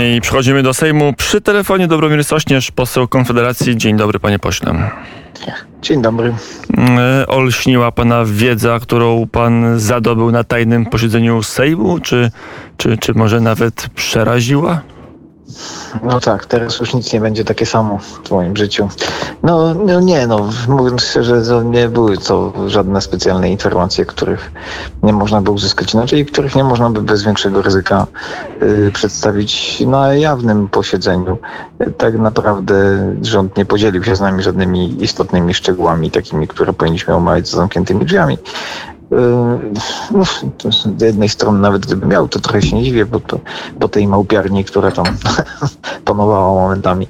I przechodzimy do Sejmu. Przy telefonie Dobromir Sośnierz, poseł Konfederacji. Dzień dobry, panie pośle. Dzień dobry. E, Olśniła pana wiedza, którą pan zadobył na tajnym posiedzeniu Sejmu, czy, czy, czy może nawet przeraziła? No tak, teraz już nic nie będzie takie samo w moim życiu. No, no nie, no mówiąc szczerze, to nie były to żadne specjalne informacje, których nie można by uzyskać inaczej, których nie można by bez większego ryzyka y, przedstawić na jawnym posiedzeniu. Tak naprawdę rząd nie podzielił się z nami żadnymi istotnymi szczegółami, takimi, które powinniśmy omawiać za zamkniętymi drzwiami. No, z jednej strony nawet gdyby miał, to trochę się nie dziwię, bo to po tej małpiarni, która tam panowała momentami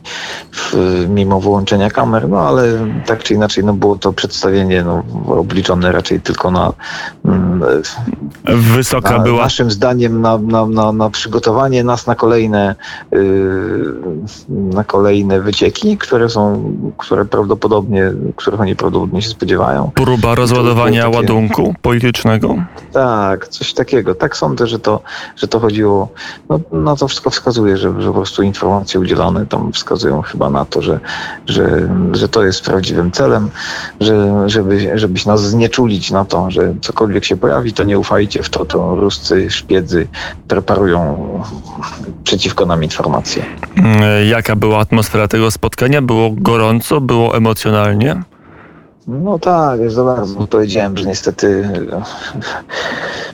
w, mimo wyłączenia kamer, no ale tak czy inaczej no, było to przedstawienie no, obliczone raczej tylko na, mm, Wysoka na była. naszym zdaniem na, na, na, na przygotowanie nas na kolejne yy, na kolejne wycieki, które są, które prawdopodobnie, których oni prawdopodobnie się spodziewają. Próba rozładowania takie... ładunku politycznego? Tak, coś takiego. Tak sądzę, że to, że to chodziło, no, no to wszystko wskazuje, że, że po prostu informacje udzielane tam wskazują chyba na to, że, że, że to jest prawdziwym celem, że, żeby, żebyś nas znieczulić na to, że cokolwiek się pojawi, to nie ufajcie w to, to ruscy szpiedzy preparują przeciwko nam informacje. Jaka była atmosfera tego spotkania? Było gorąco, było emocjonalnie? No tak, już za bardzo. Powiedziałem, że niestety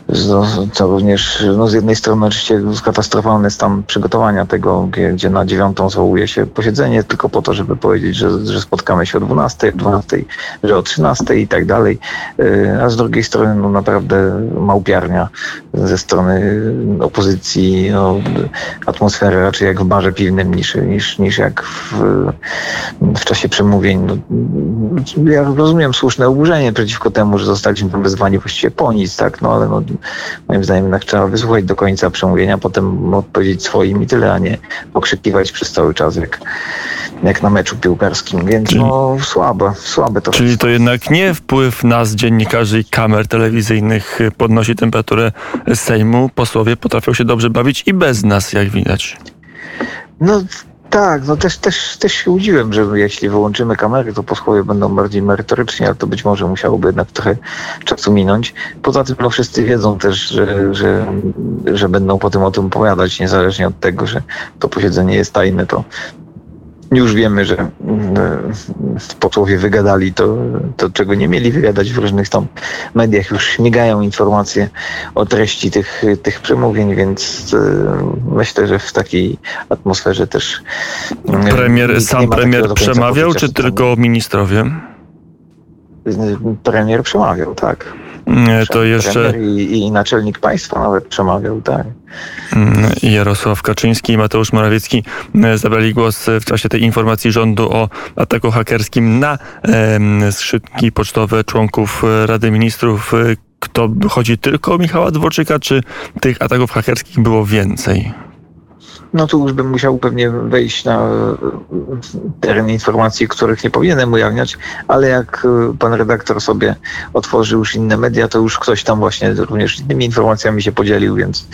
no, to również no, z jednej strony oczywiście katastrofalny stan przygotowania tego, gdzie na dziewiątą zwołuje się posiedzenie tylko po to, żeby powiedzieć, że, że spotkamy się o 12, 12, że o 13 i tak dalej. Y, a z drugiej strony no, naprawdę małpiarnia ze strony opozycji, no, atmosfera raczej jak w barze piwnym niż, niż, niż jak w, w czasie przemówień. No, ja rozumiem słuszne oburzenie przeciwko temu, że zostaliśmy tam wezwani właściwie po nic, tak, no ale no, moim zdaniem jednak trzeba wysłuchać do końca przemówienia, potem odpowiedzieć swoim i tyle, a nie pokrzykiwać przez cały czas jak, jak na meczu piłkarskim, więc czyli, no słabe, słabe to Czyli to jednak nie wpływ nas, dziennikarzy i kamer telewizyjnych podnosi temperaturę Sejmu. Posłowie potrafią się dobrze bawić i bez nas, jak widać. No tak, no też, też, też się łudziłem, że jeśli wyłączymy kamery, to posłowie będą bardziej merytoryczni, ale to być może musiałoby jednak trochę czasu minąć. Poza tym no, wszyscy wiedzą też, że, że, że będą potem o tym opowiadać, niezależnie od tego, że to posiedzenie jest tajne, to już wiemy, że posłowie wygadali to, to, czego nie mieli wygadać w różnych tam mediach. Już śmigają informacje o treści tych, tych przemówień, więc e, myślę, że w takiej atmosferze też. E, premier, sam premier przemawiał, czy tylko ministrowie? Premier przemawiał, tak. To jeszcze. I, I, naczelnik państwa nawet przemawiał, tak. Mm, Jarosław Kaczyński i Mateusz Morawiecki e, zabrali głos w czasie tej informacji rządu o ataku hakerskim na e, skrzynki pocztowe członków Rady Ministrów. Kto chodzi tylko o Michała Dworczyka, czy tych ataków hakerskich było więcej? No tu już bym musiał pewnie wejść na e, teren informacji, których nie powinienem ujawniać, ale jak e, pan redaktor sobie otworzył już inne media, to już ktoś tam właśnie również innymi informacjami się podzielił, więc,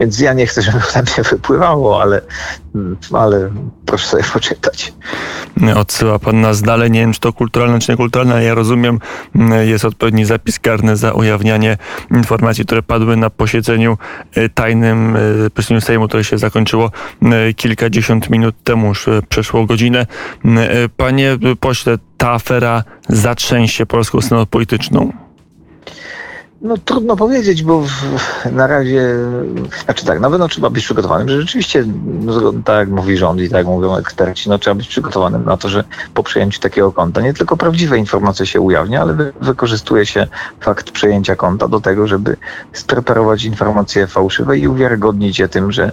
więc ja nie chcę, żeby to mnie wypływało, ale, mm, ale proszę sobie poczytać. Odsyła pan nas dalej, nie wiem czy to kulturalne czy niekulturalne, ale ja rozumiem, mm, jest odpowiedni zapis karny za ujawnianie informacji, które padły na posiedzeniu e, tajnym, posiedzeniu Sejmu, które się zakończyło E, kilkadziesiąt minut temu, już e, przeszło godzinę. E, panie pośle, ta afera zatrzęsie polską sceną polityczną? No trudno powiedzieć, bo w, na razie, znaczy tak, na pewno trzeba być przygotowanym, że rzeczywiście, no, tak jak mówi rząd i tak jak mówią eksperci, no trzeba być przygotowanym na to, że po przejęciu takiego konta nie tylko prawdziwe informacje się ujawnia, ale wy, wykorzystuje się fakt przejęcia konta do tego, żeby spreparować informacje fałszywe i uwiarygodnić je tym, że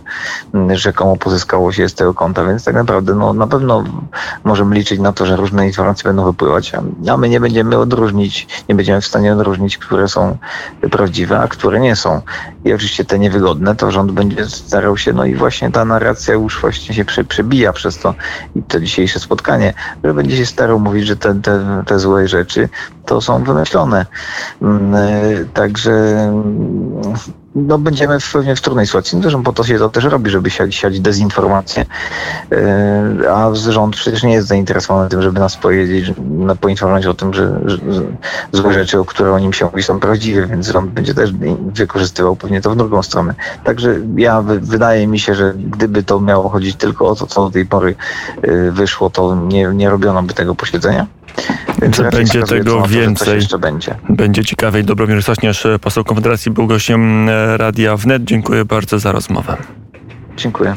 rzekomo pozyskało się z tego konta, więc tak naprawdę no, na pewno możemy liczyć na to, że różne informacje będą wypływać, a my nie będziemy odróżnić, nie będziemy w stanie odróżnić, które są prawdziwe, a które nie są. I oczywiście te niewygodne, to rząd będzie starał się, no i właśnie ta narracja już właśnie się przebija przez to i to dzisiejsze spotkanie, że będzie się starał mówić, że te, te, te złe rzeczy to są wymyślone. Mm, e, także no, będziemy w, pewnie w trudnej sytuacji. No, zresztą po to się to też robi, żeby siać, siać dezinformację, yy, a rząd przecież nie jest zainteresowany tym, żeby nas powiedzieć, no, poinformować o tym, że, że, złe rzeczy, o które o nim się mówi, są prawdziwe, więc rząd będzie też wykorzystywał pewnie to w drugą stronę. Także ja, wy- wydaje mi się, że gdyby to miało chodzić tylko o to, co do tej pory yy, wyszło, to nie, nie robiono by tego posiedzenia. Więc będzie tego to więcej. będzie. Będzie ciekawiej. Dobromir Sośnierz, poseł Konfederacji, był gościem e, Radia Wnet. Dziękuję bardzo za rozmowę. Dziękuję.